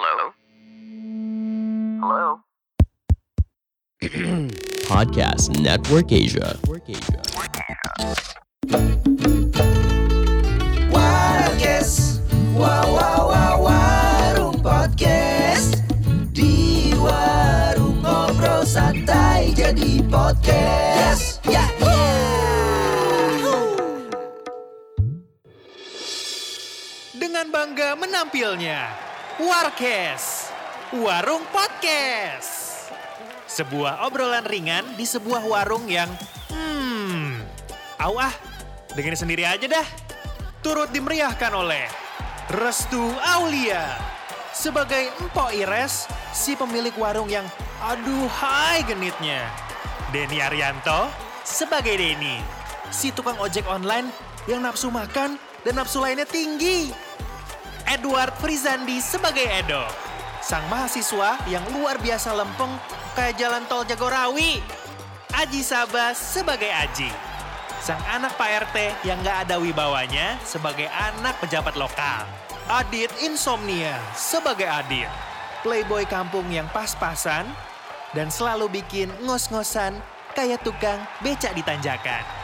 Hello? Hello? Podcast Network Asia. Warkes Wow wow wow warung podcast Di warung ngobrol santai jadi podcast Ya ya dengan bangga menampilnya Warkes, Warung Podcast. Sebuah obrolan ringan di sebuah warung yang hmm, au ah, dengerin sendiri aja dah. Turut dimeriahkan oleh Restu Aulia sebagai Empok Ires, si pemilik warung yang aduh hai genitnya. Denny Arianto sebagai Denny, si tukang ojek online yang nafsu makan dan nafsu lainnya tinggi. Edward Frizandi sebagai Edo. Sang mahasiswa yang luar biasa lempeng kayak jalan tol Jagorawi. Aji Sabas sebagai Aji. Sang anak Pak RT yang gak ada wibawanya sebagai anak pejabat lokal. Adit Insomnia sebagai Adit. Playboy kampung yang pas-pasan dan selalu bikin ngos-ngosan kayak tukang becak di tanjakan.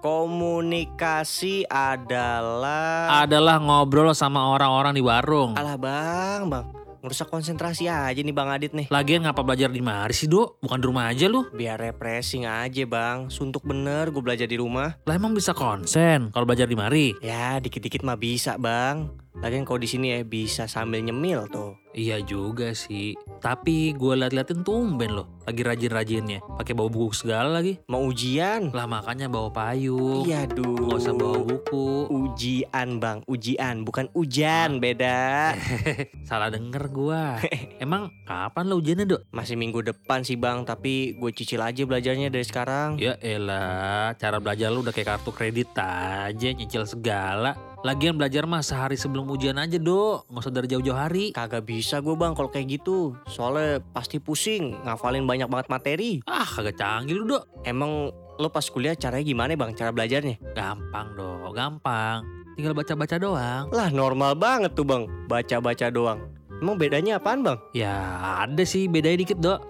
Komunikasi adalah adalah ngobrol sama orang-orang di warung. Alah bang, bang Ngerusak konsentrasi aja nih Bang Adit nih Lagian ngapa belajar di mari sih, Dok? Bukan di rumah aja lu. Biar refreshing aja bang Suntuk bener gue belajar di rumah Lah emang bisa konsen kalau belajar di mari? Ya dikit-dikit mah bisa bang Lagian kalau di sini ya bisa sambil nyemil tuh Iya juga sih. Tapi gue liat-liatin tumben loh. Lagi rajin-rajinnya. Pakai bawa buku segala lagi. Mau ujian? Lah makanya bawa payung. Iya duh Gak usah bawa buku. Ujian bang, ujian bukan hujan beda Salah denger gua. Emang kapan lo ujiannya, Dok? Masih minggu depan sih bang Tapi gue cicil aja belajarnya dari sekarang Ya elah, cara belajar lu udah kayak kartu kredit aja, nyicil segala. Lagian belajar mah sehari sebelum ujian aja, Dok. Nggak usah dari jauh-jauh hari. Kagak bisa gue bang kalau kayak gitu Soalnya pasti pusing Ngafalin banyak banget materi Ah, kagak canggih lu, Dok. Emang lo pas kuliah caranya gimana bang cara belajarnya? Gampang, Dok. Gampang. Tinggal baca-baca doang. Lah normal banget tuh bang Baca-baca doang Emang bedanya apaan bang? Ya, ada sih bedanya dikit, Dok.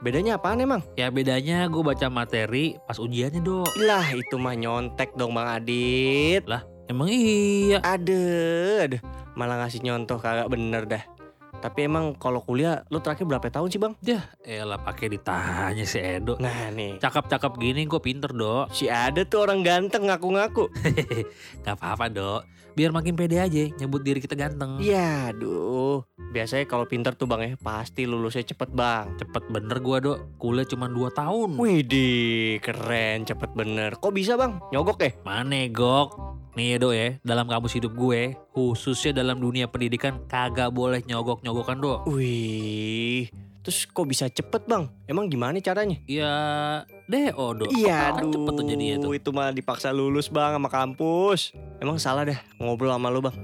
Bedanya apaan emang? Ya bedanya gue baca materi pas ujiannya, Dok. Lah itu mah nyontek dong bang Adit Emang iya. Aduh, aduh Malah ngasih nyontoh kagak bener dah Tapi emang kalau kuliah lo terakhir berapa tahun sih bang? Ya, elah pakai ditanya si Edo. Nah nih Cakep-cakep gini gue pinter, Dok. Si ada tuh orang ganteng ngaku-ngaku Gak apa-apa, Dok. Biar makin pede aja nyebut diri kita ganteng. Iya aduh Biasanya kalau pinter tuh bang ya Pasti lulusnya cepet bang Cepet bener gue, Dok. Kuliah cuma 2 tahun. Widih keren cepet bener Kok bisa bang? Nyogok ya? Mana gok? Nih ya dok ya, dalam kamus hidup gue, khususnya dalam dunia pendidikan, kagak boleh nyogok-nyogokan dok. Wih Terus kok bisa cepet bang? Emang gimana caranya? Ya, DO dok. Iya aduh cepet tuh jadinya tuh. Itu malah dipaksa lulus bang sama kampus Emang salah dah ngobrol sama lu bang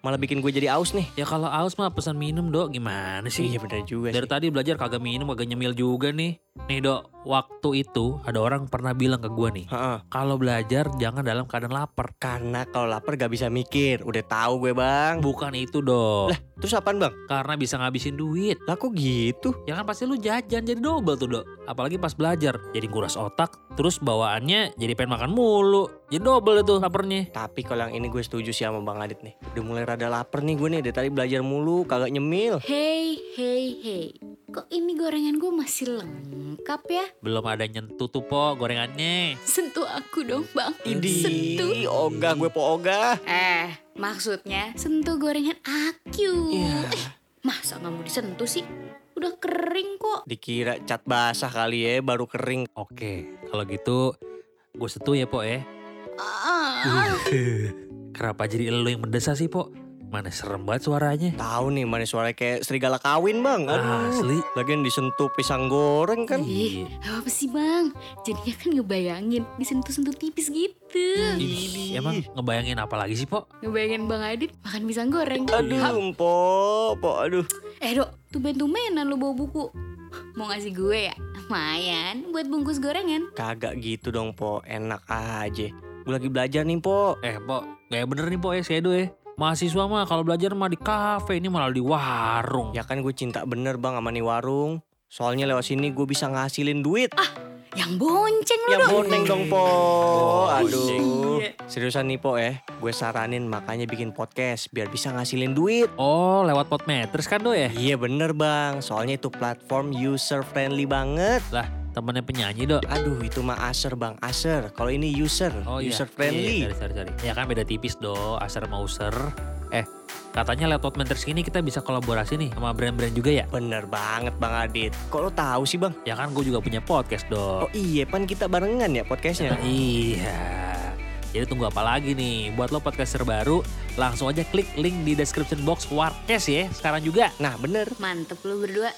Malah bikin gue jadi aus nih Ya kalau aus mah pesan minum dok, gimana sih? Iya bener juga Dari sih tadi belajar kagak minum, kagak nyemil juga nih. Nih dok, waktu itu ada orang pernah bilang ke gue nih, kalau belajar jangan dalam keadaan lapar. Karena kalau lapar gak bisa mikir Udah tahu gue bang Bukan itu dok, Lah terus apaan bang? karena bisa ngabisin duit. Lah kok gitu? Ya kan pasti lu jajan jadi double tuh dok. Apalagi pas belajar, jadi kuras otak, terus bawaannya jadi pengen makan mulu. Jadi double itu lapernya. Tapi kalau yang ini gue setuju sih sama bang Adit nih Udah mulai rada lapar nih gue nih Dari tadi belajar mulu kagak nyemil Hey, hey, hey. Kok ini gorengan gue masih lengkap ya? Belum ada nyentuh tuh po gorengannya. Sentuh aku dong bang. Sentuh. Idi ogah gue po ogah Eh, maksudnya sentuh gorengan aku. Iya Eh, masa nggak mau disentuh sih? Udah kering kok. Dikira cat basah kali ya baru kering Oke, kalau gitu gue setuju ya po ya. Ah, Kenapa jadi elu yang mendesah sih po? Mana serem banget suaranya. Tahu nih mana suara kayak serigala kawin bang Aduh Asli. Lagian disentuh pisang goreng kan Ih, apa sih bang? Jadinya kan ngebayangin disentuh-sentuh tipis gitu. Ih, emang ngebayangin apa lagi sih po? Ngebayangin Bang Adit makan pisang goreng. Aduh po po aduh Eh dok, tumben-tumbenan lu bawa buku. Mau ngasih gue ya? Lumayan buat bungkus gorengan. Kagak gitu dong po enak aja Gue lagi belajar nih po Eh po, gak bener nih po ya si Edo ya. Mahasiswa mah kalau belajar mah di kafe, ini malah di warung. Ya kan gue cinta bener bang sama nih warung. Soalnya lewat sini gue bisa ngasilin duit. Yang bonceng lu Ya dong. boneng dong po. Aduh. Iya. Seriusan nih po eh. Gue saranin makanya bikin podcast biar bisa ngasilin duit. Oh, lewat Podmetrics kan do ya? Iya bener bang. Soalnya itu platform user friendly banget. Temennya penyanyi do. Aduh itu mah Acer bang. Acer. Kalau ini user. Oh iya. user friendly. Iya, sorry, sorry, sorry. Ya kan beda tipis do, Acer sama user. Eh, katanya lewat Podmetrics ini kita bisa kolaborasi nih sama brand-brand juga ya? Bener banget bang Adit. Kok lo tahu sih bang? Ya kan gue juga punya podcast do. Oh iya pan kita barengan ya podcastnya. Nah, iya. Jadi tunggu apa lagi nih? Buat lo podcaster baru, langsung aja klik link di description box Warkes ya sekarang juga. Nah bener. Mantep lu berdua.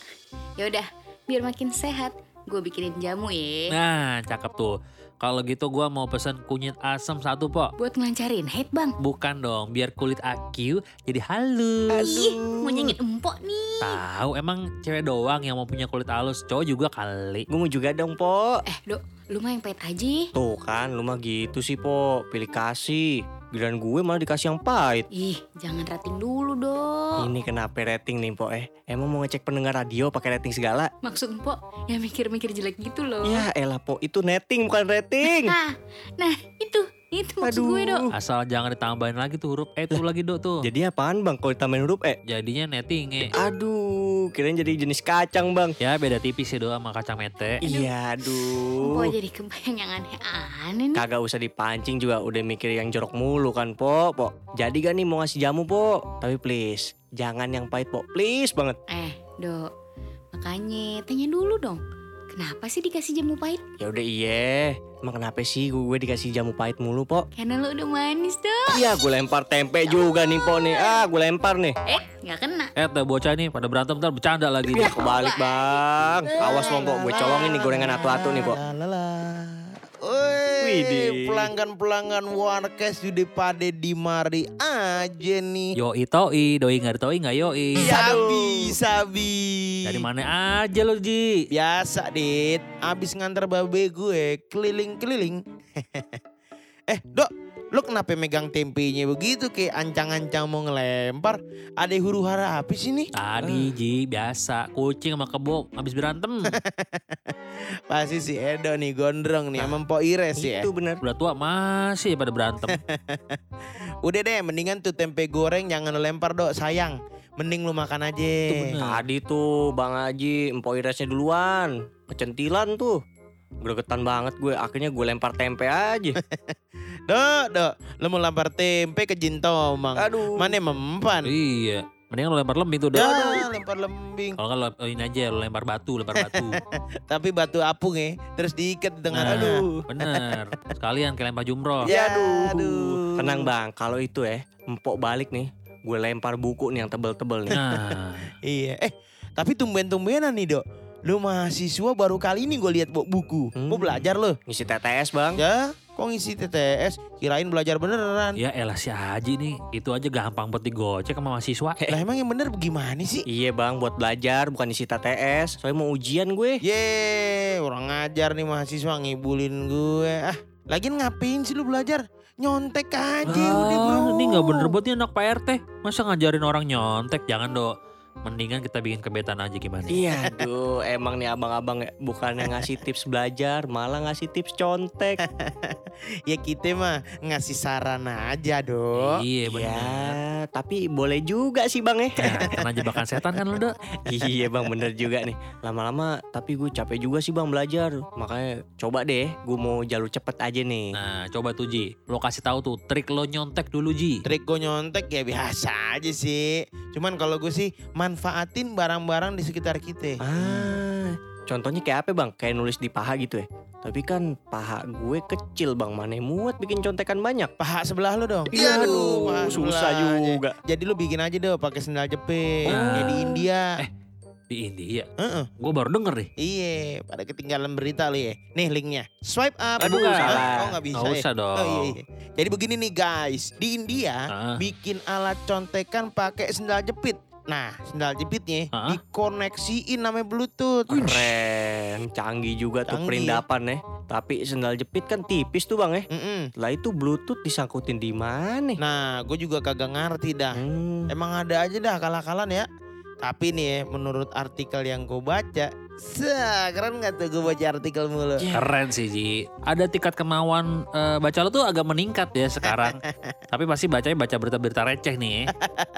Ya udah, biar makin sehat, gue bikinin jamu ya. Nah, cakep tuh. Kalau gitu gua mau pesen kunyit asam satu, Po. Buat ngelancarin head bang. Bukan dong, biar kulit aku jadi halus. Ih, mau nyengit empok nih. Tahu emang cewek doang yang mau punya kulit halus, cowok juga kali. Gue mau juga dong po. Eh, dok, lu mah yang pahit aja. Tuh kan lu mah gitu sih po. Pilih kasih. Giliran gue malah dikasih yang pahit. Ih, jangan rating dulu dong. Ini kenapa rating nih po eh? Emang mau ngecek pendengar radio pakai rating segala? Maksud empok, ya mikir-mikir jelek gitu loh. Ya elah po itu netting bukan rating. Nah, nah itu, itu maksud gue dok. Asal jangan ditambahin lagi tuh huruf E tuh lagi, Dok tuh. Jadi apaan bang kalau ditambahin huruf E? Jadinya netting, eh. Aduh, kirain jadi jenis kacang bang. Ya beda tipis sih doang sama kacang mete. Iya, aduh. Empok jadi kebayang yang aneh-aneh nih. Kagak usah dipancing juga udah mikir yang jorok mulu kan po, po. Jadi gak nih mau ngasih jamu po? Tapi please, jangan yang pahit po, please banget. Eh, dok, makanya tanya dulu dong. Kenapa sih dikasih jamu pahit? Ya udah iya, emang kenapa sih gue dikasih jamu pahit mulu po? Karena lu udah manis dok. Iya, gue lempar tempe juga nih po nih. Ah, gue lempar nih. Eh, nggak kena. Eh, tuh bocah nih pada berantem ntar bercanda lagi. Ya kebalik bang. Awas lo po, gue colongin nih gorengan atu-atu nih po. Widih. Wih, pelanggan-pelanggan Warkes sudah pada di mari aja nih. Yoi toi, doi toi nggak yoi. Sabi, sabi. Dari mana aja lo Ji? Biasa, Dit. Abis nganter babe gue keliling-keliling. eh, Dok, lu kenapa megang tempenya begitu kayak ancang-ancang mau ngelempar? Ada huru hara apa sih nih? Tadi Ji, biasa. Kucing sama kebo habis berantem. Pasti si Edo nih gondrong nih sama Mpok Ires ya. Itu bener. Udah tua masih pada berantem. Udah deh, mendingan tuh tempe goreng jangan lempar dok, sayang. Mending lu makan aja. Itu bener. Tadi tuh Bang Haji, empok iresnya duluan. Kecentilan tuh. Gregetan banget gue, akhirnya gue lempar tempe aja. Dok, dok, lu mau lempar tempe ke jintomang. Aduh. Mana mempan? iya. Mendingan lo lempar lembing tuh dah. Ya, lempar lembing. Kalau kan lo oh, ini aja lo lempar batu, lempar batu. Tapi batu apung ya, terus diikat di tengah. Nah, Aduh. Bener. Sekalian kayak lempar jumroh. Ya, aduh. aduh. Tenang bang, kalau itu ya, empok balik nih. Gue lempar buku nih yang tebel-tebel nih. Nah, Iya. Eh, tapi tumben-tumbenan nih, Dok. Lu mahasiswa baru kali ini gue lihat bawa buku. Mau Hmm. belajar lo? Ngisi TTS bang. Ya, kok ngisi TTS? Kirain belajar beneran. ya elah si Haji nih. Itu aja gampang buat digocek sama mahasiswa. Lah emang yang bener gimana sih? Iya bang, buat belajar bukan isi TTS. Soalnya mau ujian gue. Ye, orang ngajar nih mahasiswa ngibulin gue. Ah, lagian ngapain sih lu belajar? Nyontek aja udah bro. Ah, ini nggak bener buat nih anak PRT. Masa ngajarin orang nyontek? Jangan dok. Mendingan kita bikin kebetan aja gimana? Iya, aduh, emang nih abang-abang ya, bukan yang ngasih tips belajar, malah ngasih tips contek. Ya kita mah ngasih saran aja dong. Iya Ya, bener. tapi boleh juga sih bang ya. Nah, karena jebakan setan kan lo dok. iya bang, bener juga nih. Lama-lama, tapi gue capek juga sih bang belajar. Makanya coba deh, gue mau jalur cepet aja nih. Nah coba tuh Ji. Lo kasih tahu tuh trik lo nyontek dulu Ji. Trik gue nyontek ya biasa aja sih. Cuman kalau gue sih manfaatin barang-barang di sekitar kita. Ah, contohnya kayak apa bang? Kayak nulis di paha gitu ya? Tapi kan paha gue kecil bang, mana muat bikin contekan banyak. Paha sebelah lu dong. Iya, aduh, paha susah juga. Jadi lu bikin aja deh pakai sendal jepit. Oh. Kayak di India. Eh. Di India. Heeh. Gue baru denger nih. Iya, pada ketinggalan berita lu ya. Nih linknya. Swipe up. Aduh, Ah, salah. Oh nggak bisa Nggak ya? usah dong. Oh iya, iya. Jadi begini nih guys. Di India Ah. bikin alat contekan pakai sendal jepit. Nah, sendal jepitnya Ah. dikoneksiin namanya Bluetooth. Keren, canggih juga tuh Canggih. perindapan ya. Tapi sendal jepit kan tipis tuh bang ya. Mm-mm. Lah itu bluetooth disangkutin di mana? Nah, gue juga kagak ngerti dah. Hmm. Emang ada aja dah akal-akalan ya. Tapi nih ya, menurut artikel yang gue baca, Sah, keren gak tuh gue baca artikel mulu? Keren sih Ji. Ada tingkat kemauan eh, baca lo tuh agak meningkat ya sekarang. Tapi pasti bacanya baca berita-berita receh nih.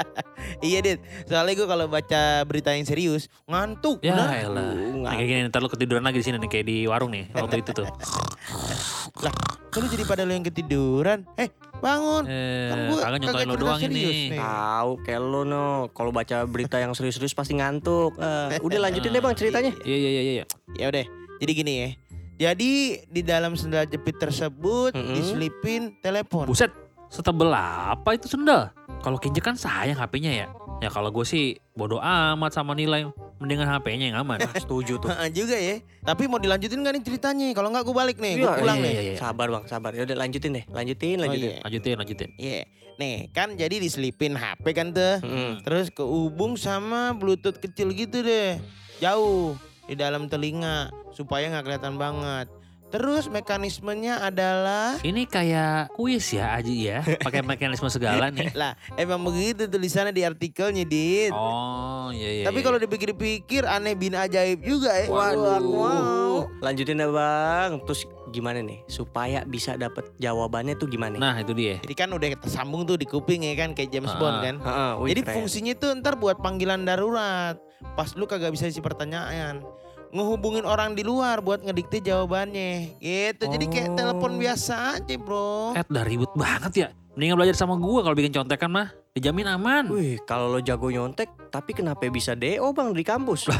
iya, Dit. Soalnya gue kalau baca berita yang serius, ngantuk. Ya elah. Nah, kayak gini ntar lu ketiduran lagi di sini nih kayak di warung nih waktu itu tuh. Lah, lu jadi pada lu yang ketiduran? Eh, bangun. Eh, Kan gua kagak lo doang serius ini. nih. Tahu kayak lo no. Kalau baca berita yang serius-serius pasti ngantuk. Eh, udah lanjutin deh bang ceritanya. Iya iya iya iya. Ya udah, jadi gini ya. Jadi di dalam sendal jepit tersebut Mm-mm. diselipin telepon. Buset, setebel apa itu sendal? Kalau kinjek kan sayang HP-nya ya. Ya kalau gue sih bodoh amat sama nilai. Mendingan HP-nya yang aman. Setuju tuh. Heeh, juga ya. Tapi mau dilanjutin gak nih ceritanya? Kalau nggak gue balik nih, gue Iya, pulang iya, nih. iya, iya. Sabar bang, sabar. Ya udah lanjutin deh, lanjutin, Oh, lanjutin. iya. Lanjutin, lanjutin. Iya. Nih, kan jadi diselipin HP kan tuh. Mm-mm. Terus kehubung sama bluetooth kecil gitu deh. Jauh di dalam telinga supaya nggak kelihatan banget. Terus mekanismenya adalah Ini kayak kuis ya Aji ya. Pakai mekanisme segala nih. lah emang begitu tulisannya di artikelnya dit. Oh iya iya. Tapi iya. kalau dipikir-pikir aneh bin ajaib juga ya. Waduh. mau. Lanjutin deh bang. Terus gimana nih? Supaya bisa dapet jawabannya tuh gimana? Nah itu dia. Jadi kan udah tersambung tuh di kuping ya kan kayak James Ah. Bond kan. Heeh, wih, Jadi keren. fungsinya tuh ntar buat panggilan darurat. Pas lu kagak bisa isi pertanyaan. Ngehubungin orang di luar buat ngedikte jawabannya. Gitu. Jadi kayak Oh. telepon biasa aja, Bro. Eh udah ribut banget ya. Mendingan belajar sama gua kalau bikin contekan mah. Dijamin aman. Wih, kalau lo jago nyontek, tapi kenapa bisa DO bang di kampus?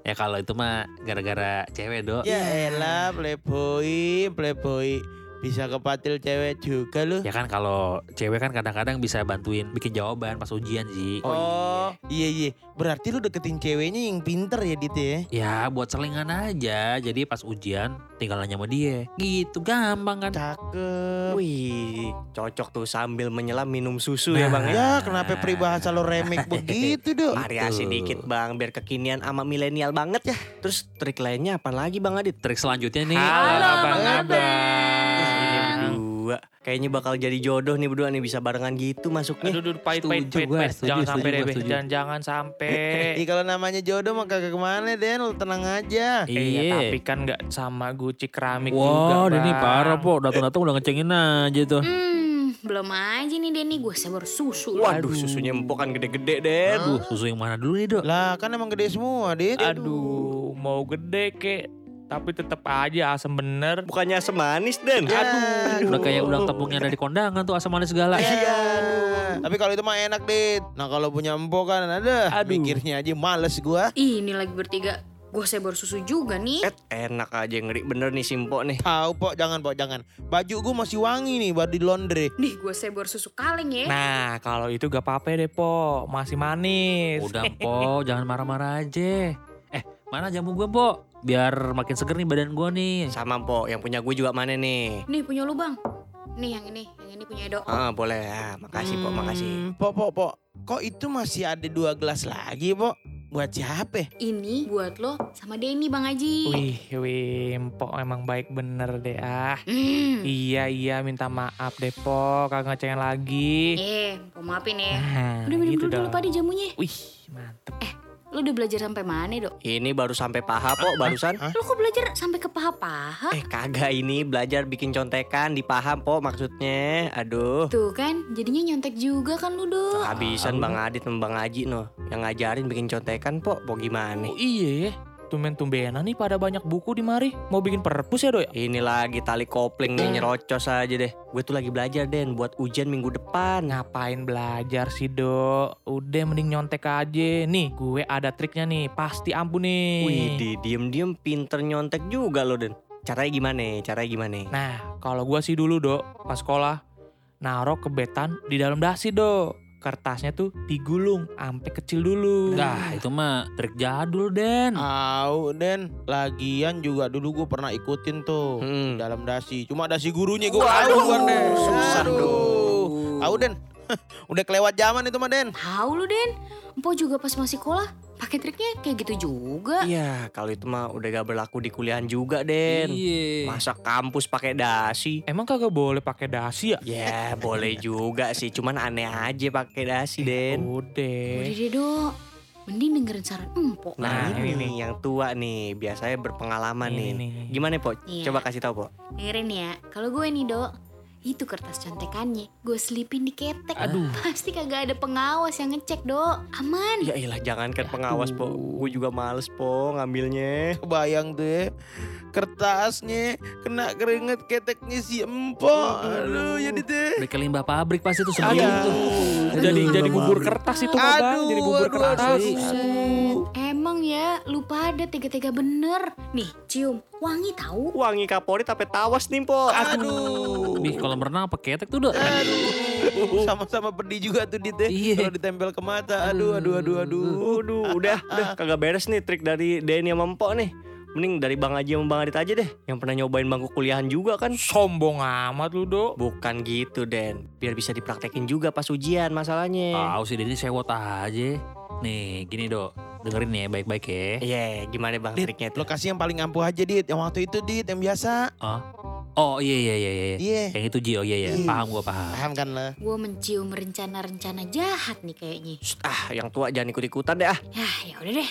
Ya kalau itu mah gara-gara cewek do. Ya elah, playboy, playboy. Bisa kepatil cewek juga lu. Ya kan kalau cewek kan kadang-kadang bisa bantuin bikin jawaban pas ujian sih. Oh, iya iya. Berarti lu deketin ceweknya yang pinter ya Dit ya? Ya buat selingan aja. Jadi pas ujian tinggal nanya sama dia. Gitu gampang kan. Cakep. Wih, cocok tuh sambil menyelam minum susu ya bang ya. Ya kenapa peribahasa lo remake begitu dong? Variasi Betul. dikit bang, biar kekinian sama milenial banget ya. Terus trik lainnya apa lagi bang Adit? Trik selanjutnya nih. Halo, Bang Ini Abang. Berdua, kayaknya bakal jadi jodoh nih berdua nih bisa barengan gitu masuknya. Aduh, aduh, pahit, pahit, pahit, pahit. setuju, Jangan sampai deh. Jangan, jangan sampai. Ih kalau namanya jodoh mah kagak ke mana Den, lo tenang aja. Iya, tapi kan nggak sama Gucci keramik juga, Wah, Denny Bang. parah po. Datang-datang udah ngecengin aja tuh. Hmm, belum aja nih Denny gue sebar susu. Waduh, susunya empuk kan gede-gede Den. Aduh, susu yang mana dulu nih dok? Lah kan emang gede semua Dit. Aduh, mau gede kek. Tapi tetap aja asem bener. Bukannya asam manis Den. Aduh. Udah kayak udang tepungnya dari kondangan tuh asam manis segala. Iya. Tapi kalau itu mah enak Dit. Nah kalau punya empok kan ada. Aduh. Mikirnya aja males gua. Ini lagi bertiga. Gue sebar susu juga nih. Eh, enak aja ngeri bener nih Simpo nih. Tahu pok jangan pok jangan. Baju gua masih wangi nih baru di laundry. Nih gue sebar susu kaleng ya. Nah, kalau itu gak apa-apa deh, Po. Masih manis. Udah po, jangan marah-marah aja. Eh, mana jamu gue po? Biar makin seger nih badan gue nih. Sama Po, yang punya gue juga mana nih? Nih punya lu bang. Nih yang ini, yang ini punya Edo. Ah, boleh ya. Makasih Po, makasih. Hmm, Pok pok pok. Kok itu masih ada dua gelas lagi pok? Buat siapa? Ini buat lo sama Denny bang Aji. Wih, wih, Po emang baik bener deh ah. Hmm. Iya, iya, minta maaf deh, Po. Kagak ngecengin lagi. Eh, mau maafin ya. Nah, Udah minum gitu dulu, dulu pada jamunya. Wih, mantep. Lo udah belajar sampai mana dok? Ini baru sampai paha Po, barusan. Lo kok belajar sampai ke paha-paha? Eh, kagak ini belajar bikin contekan di paham Po maksudnya. Aduh. Tuh kan, jadinya nyontek juga kan lu dok. Habisan Bang Adit sama Bang Aji no. Yang ngajarin bikin contekan Po, Po gimana? Oh iya ya. Tumben-tumbenan nih pada banyak buku di mari. Mau bikin perpus ya, Dok ya? Ini lagi tali kopling nih nyerocos aja deh. Gue tuh lagi belajar Den buat ujian minggu depan. Ngapain belajar sih, Dok? Udah mending nyontek aja. Nih, gue ada triknya nih. Pasti ampun nih. Wih, di diem-diem pinter nyontek juga lo Den. Caranya gimana? Caranya gimana? Nah, kalau gua sih dulu, Dok, pas sekolah naruh kebetan di dalam dasi, Dok. Kertasnya tuh digulung sampai kecil dulu. Nah, itu mah trik jadul, Den. Au Den, lagian juga dulu gue pernah ikutin tuh Hmm. dalam dasi. Cuma dasi gurunya gue tahu Den. susah dong. Tahu Den, udah kelewat zaman itu mah Den. Tahu lu Den, Empo juga pas masih sekolah pakai triknya kayak gitu juga. Iya, kalau itu mah udah gak berlaku di kuliahan juga, Den. Iya. Masa kampus pakai dasi? Emang kagak boleh pakai dasi ya? Ya, boleh juga sih. Cuman aneh aja pakai dasi, Den. Udah Udah. deh dok, mending dengerin saran empok. Nah, Nah, ini ini nih yang tua nih, biasanya berpengalaman nih. Ini nih. Gimana, Po? Iya. Coba kasih tahu, Po. Dengerin ya, kalau gue nih dok, itu kertas contekannya gue selipin di ketek. Aduh. Pasti kagak ada pengawas yang ngecek dok, aman. Ya iyalah, jangankan pengawas, Po. Gue juga males, Po, ngambilnya. Kebayang tuh ya. Kertasnya kena keringet keteknya si empok. Aduh, jadi deh. Udah limbah pabrik pasti tuh sebelum Aduh. itu. Jadi Aduh, jadi bubur kertas itu bang, Aduh, jadi bubur aduh, kertas. aduh. Buset. Emang lupa ada tega-tega bener. Nih, cium, wangi tahu. Wangi kapolri tapi tawas nih, Po. Aduh. Nih kalau berenang pakai ketek tuh udah. Aduh. Sama-sama pedih juga tuh Dit ya. Iya. Kalau ditempel ke mata. Aduh, aduh, aduh, aduh. Waduh, udah, udah kagak beres nih trik dari Denny sama Empok nih. Mending dari Bang Haji sama Bang Adit aja deh. Yang pernah nyobain bangku kuliahan juga kan. Sombong amat lu dok. Bukan gitu, Den. Biar bisa dipraktekin juga pas ujian masalahnya. Tahu sih ini sewot aja. Nih gini dok, dengerin ya baik-baik ya. Iya, gimana Bang Dit, triknya tuh? Lokasi yang paling ampuh aja Dit. Yang waktu itu Dit, yang biasa. Oh iya iya iya iya. Iya. Yang itu Ji, oh iya iya. Iya. Paham gua paham. Paham kan lah. Gue mencium rencana-rencana jahat nih kayaknya. Shh, ah, yang tua jangan ikut-ikutan deh ah. Ya, ya udah deh.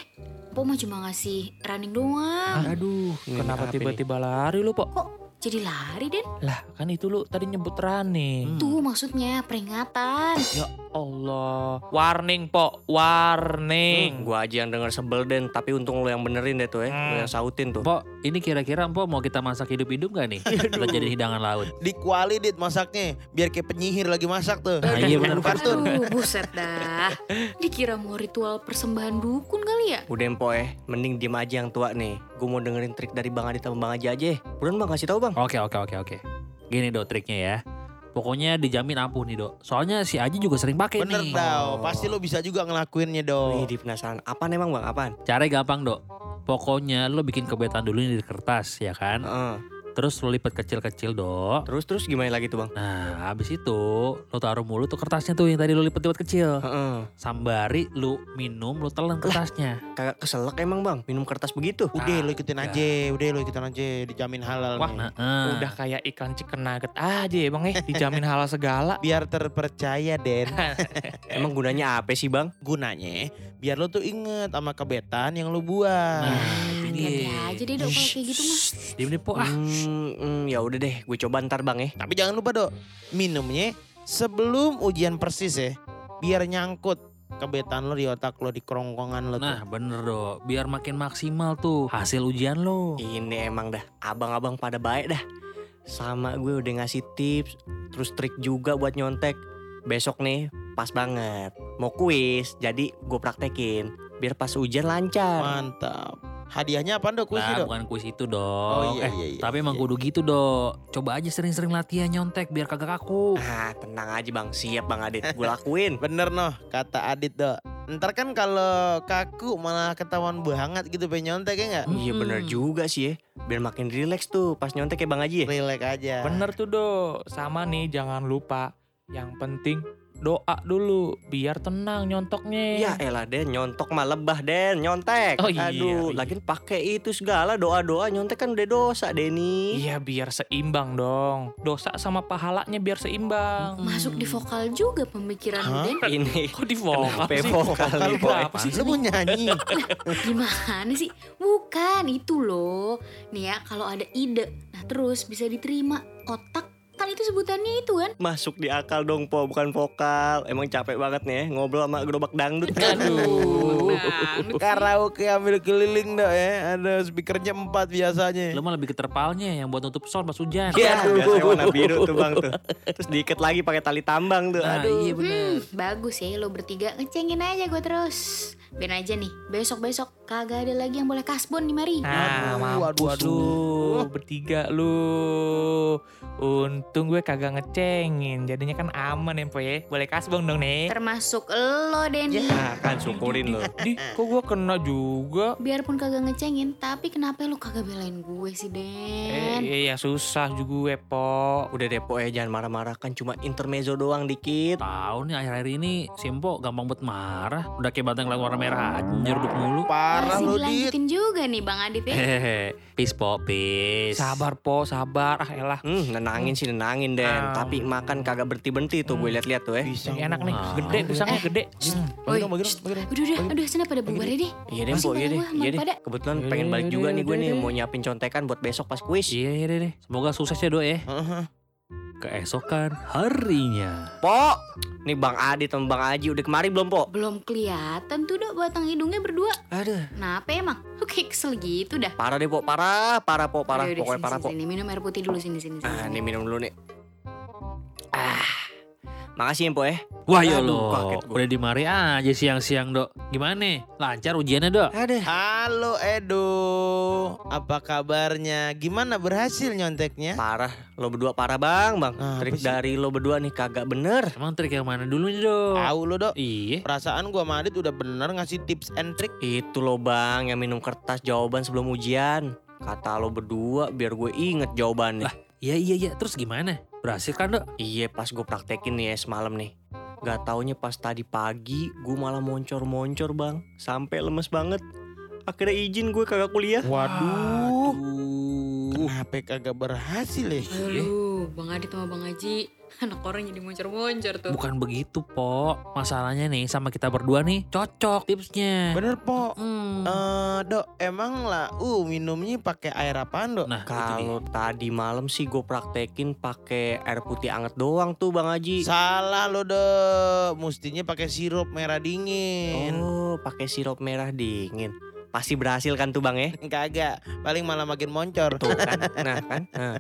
Po mah cuma ngasih running doang. Aduh, Kenapa tiba-tiba lari lu pok? Kok jadi lari, Den? Lah kan itu lu tadi nyebut running. Tuh maksudnya peringatan. Ya Allah. Warning pok, warning. Gua aja yang denger sebel Den, tapi untung lu yang benerin deh tuh ya. Lu Hmm. yang sautin tuh. Pok, ini kira-kira Pok mau kita masak hidup-hidup gak nih? Kita jadi hidangan laut. Di kuali Dit masaknya. Biar kayak penyihir lagi masak tuh. Nah, iya bener, Kartun. Aduh, buset dah. Dikira mau ritual persembahan dukun kali ya? Udah Empok eh, mending diem aja yang tua nih. Gue mau dengerin trik dari Bang Adit sama Bang Haji aja. Buruan Bang kasih tahu Bang. Oke oke oke oke. Gini dok triknya ya. Pokoknya dijamin ampuh nih dok. Soalnya si Aji juga sering pakai Bener nih. tau. Pasti lo bisa juga ngelakuinnya dong. Wih, di penasaran. Apaan emang Bang? Apaan? Caranya gampang dok. Pokoknya lo bikin kebetan dulu nih di kertas ya kan. Heeh. Terus lo lipat kecil-kecil dok. Terus terus gimana lagi tuh Bang? Nah habis itu lo taruh mulu tuh kertasnya tuh yang tadi lo lipat-lipat kecil. Heeh. Sambari lo minum lo telan kertasnya. Kagak keselak emang Bang minum kertas begitu. Udah Ah, lo ikutin enggak. aja. Udah lo ikutin aja. Dijamin halal Wah, nih. Nah, eh. Udah kayak iklan chicken nugget aja ya bang eh. Dijamin halal segala. Biar terpercaya Den. Emang gunanya apa sih Bang? Gunanya biar lo tuh inget sama kebetan yang lo buat. Nah, Ah, dia. aja deh dok kalau kayak gitu mah. Diam deh po ah. Hmm, hmm, ya udah deh, gue coba ntar Bang ya. Tapi jangan lupa dok. Minumnya sebelum ujian persis ya. Biar nyangkut kebetan lo di otak lo di kerongkongan lo tuh. Nah bener dok. Biar makin maksimal tuh hasil ujian lo. Ini emang dah abang-abang pada baik dah. Sama gue udah ngasih tips, terus trik juga buat nyontek. Besok nih pas banget. Mau kuis, jadi gue praktekin. Biar pas ujian lancar. Mantap. Hadiahnya apa dok? Kuis Nah dok? bukan kuis itu dok. Oh iya eh, iya iya. tapi emang iya. kudu gitu dok. Coba aja sering-sering latihan nyontek biar kagak kaku. Ah, tenang aja bang, siap bang Adit, gue lakuin. Bener noh kata Adit dok. Ntar kan kalau kaku malah ketahuan banget gitu pengen nyontek ya nggak? Iya bener Mm-mm. juga sih ya. Biar makin relax tuh pas nyontek ya bang Haji ya. Relax aja. Bener tuh dok. Sama nih jangan lupa. Yang penting doa dulu biar tenang nyontoknya. Ya elah Den, nyontok mah lebah Den, nyontek. Oh iya, Aduh, iya. lagian pakai itu segala doa-doa nyontek kan udah dosa Denny. Iya biar seimbang dong. Dosa sama pahalanya biar seimbang. Masuk di vokal juga pemikiran Hah? Den. Ini Kok di vokal Kenapa sih? vokal Vokal Boy? apa sih? Lu mau nyanyi? Gimana sih? Bukan itu loh. Nih ya kalau ada ide, nah terus bisa diterima. Otak kan itu sebutannya itu kan. masuk di akal dong po, bukan vokal. Emang capek banget nih ya, ngobrol sama gerobak dangdut. Aduh. Karaoke ambil keliling dok ya. Ada speakernya empat biasanya. Lo mah lebih ke terpalnya yang buat nutup sound pas hujan. Ya, biasanya warna biru tuh bang tuh. Terus diikat lagi pakai tali tambang tuh. Nah, Aduh. iya bener. Hmm, bagus ya lo bertiga ngecengin aja gue terus. Ben aja nih, besok-besok kagak ada lagi yang boleh kasbon di mari. Nah, Aduh, mampus aduh, lu bertiga lu. Untung gue kagak ngecengin, jadinya kan aman ya po ya. Boleh kasbong dong nih. Termasuk lo Denny. Nah kan syukurin lo. Di, kok gue kena juga? Biarpun kagak ngecengin, tapi kenapa lu kagak belain gue sih Eh, Den? iya susah juga gue po. Udah deh po ya jangan marah-marah kan cuma intermezzo doang dikit. Tahu nih akhir-akhir ini Simpo gampang banget marah. Udah kayak batang lewat warna merah aja nyeruduk mulu. Parah lo Dit. juga nih Bang Adit ya. Hehehe, peace po, peace. Sabar po, sabar. Ah elah. Hmm, nenangin sih nenangin Den. Ah. Tapi makan kagak berhenti-berhenti tuh gue liat-liat tuh ya. Pisang Yang enak nih, Ah. gede pisangnya gede. Hmm. Bagi dong, bagi dong, shh. bagi dong. Udah udah, udah sana pada bubar ya deh. Iya deh, Masih po, iya pada deh, gua, iya deh. pada. Kebetulan pengen balik iya, juga iya, nih gue nih iya. mau nyiapin contekan buat besok pas kuis. Iya, iya deh, deh. Semoga sukses ya dok ya. Heeh. Keesokan harinya. Po, nih Bang Adi sama Bang Aji udah kemari belum po? Belum kelihatan tuh dok batang hidungnya berdua. Aduh, Kenapa emang? Lu kayak kesel gitu dah. parah deh po, parah, parah po, parah, udah, pokoknya sini, parah sini, po. Sini, minum air putih dulu sini sini. sini, Ah, sini. nih minum dulu nih. Makasih ya po ya. Wah ya lo, kaget gua. udah di mari aja siang-siang dok. Gimana nih? Lancar ujiannya dok? Aduh. Halo Edo, apa kabarnya? Gimana berhasil nyonteknya? Parah, lo berdua parah bang, bang. Ah, Trik dari lo berdua nih kagak bener. Emang trik yang mana dulu nih dok? Tahu lo dok, Iya. perasaan gua sama Adit udah bener ngasih tips and trick. Itu lo bang yang minum kertas jawaban sebelum ujian. Kata lo berdua biar gue inget jawabannya. Lah. Iya iya iya. Terus gimana? Berhasil kan dok? Iya pas gue praktekin nih ya semalam nih. Gak taunya pas tadi pagi gue malah moncor-moncor bang. Sampai lemes banget. Akhirnya izin gue kagak kuliah. Waduh, Aduh. kenapa kagak berhasil ya? Aduh, Bang Adit sama Bang Haji. Anak orang jadi moncor-moncor tuh. Bukan begitu po. Masalahnya nih sama kita berdua nih cocok tipsnya. Bener po. Hmm. Eh, dok, emang lah, uh minumnya pakai air apaan dok? Nah. Kalau tadi malam sih gue praktekin pakai air putih anget doang tuh bang Haji. Salah lo dok, mestinya pakai sirup merah dingin. Oh pakai sirup merah dingin. Pasti berhasil kan tuh bang ya? Kagak, paling malah makin moncor. Tuh kan, nah kan. Nah.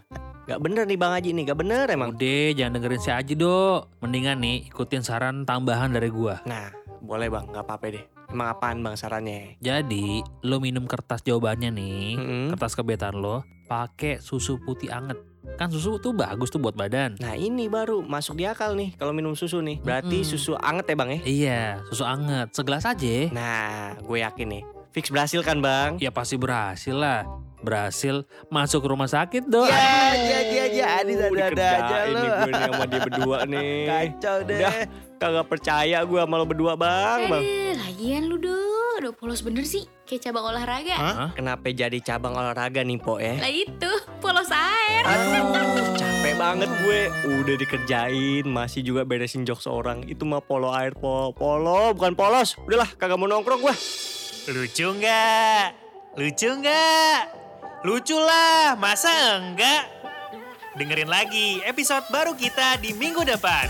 Gak bener nih Bang Haji nih, gak bener emang. Udah jangan dengerin si Aji dok. Mendingan nih ikutin saran tambahan dari gua. Nah, boleh Bang, gak apa-apa deh. Emang apaan Bang sarannya? Jadi lo minum kertas jawabannya nih. Mm-mm. Kertas kebetan lo. Pakai susu putih anget. Kan susu tuh bagus tuh buat badan. Nah ini baru masuk di akal nih kalau minum susu nih. Berarti Mm-mm. susu anget ya Bang ya? Iya, susu anget. Segelas aja. Nah, gue yakin nih. Fix berhasil kan Bang? Ya pasti berhasil lah. Berhasil masuk rumah sakit dok. Ya, ya, ya, ya, Adit Uh, ada-ada aja lo. nih gue nih sama dia berdua nih. Kacau deh. Udah. Kagak percaya gue sama lo berdua Bang, Bang. Eh, lagian lu dong. Udah polos bener sih. Kayak cabang olahraga. Hah? Kenapa jadi cabang olahraga nih Po ya? Lah itu, polos air. Aduh, capek banget gue. Udah dikerjain, masih juga beresin jok seorang. Itu mah polo air, po. Polo, bukan polos. Udahlah, kagak mau nongkrong gue. Lucu nggak? Lucu nggak? Lucu lah, masa enggak? Dengerin lagi episode baru kita di minggu depan.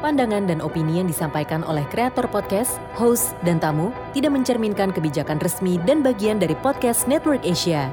Pandangan dan opini yang disampaikan oleh kreator podcast, host, dan tamu tidak mencerminkan kebijakan resmi dan bagian dari podcast Network Asia.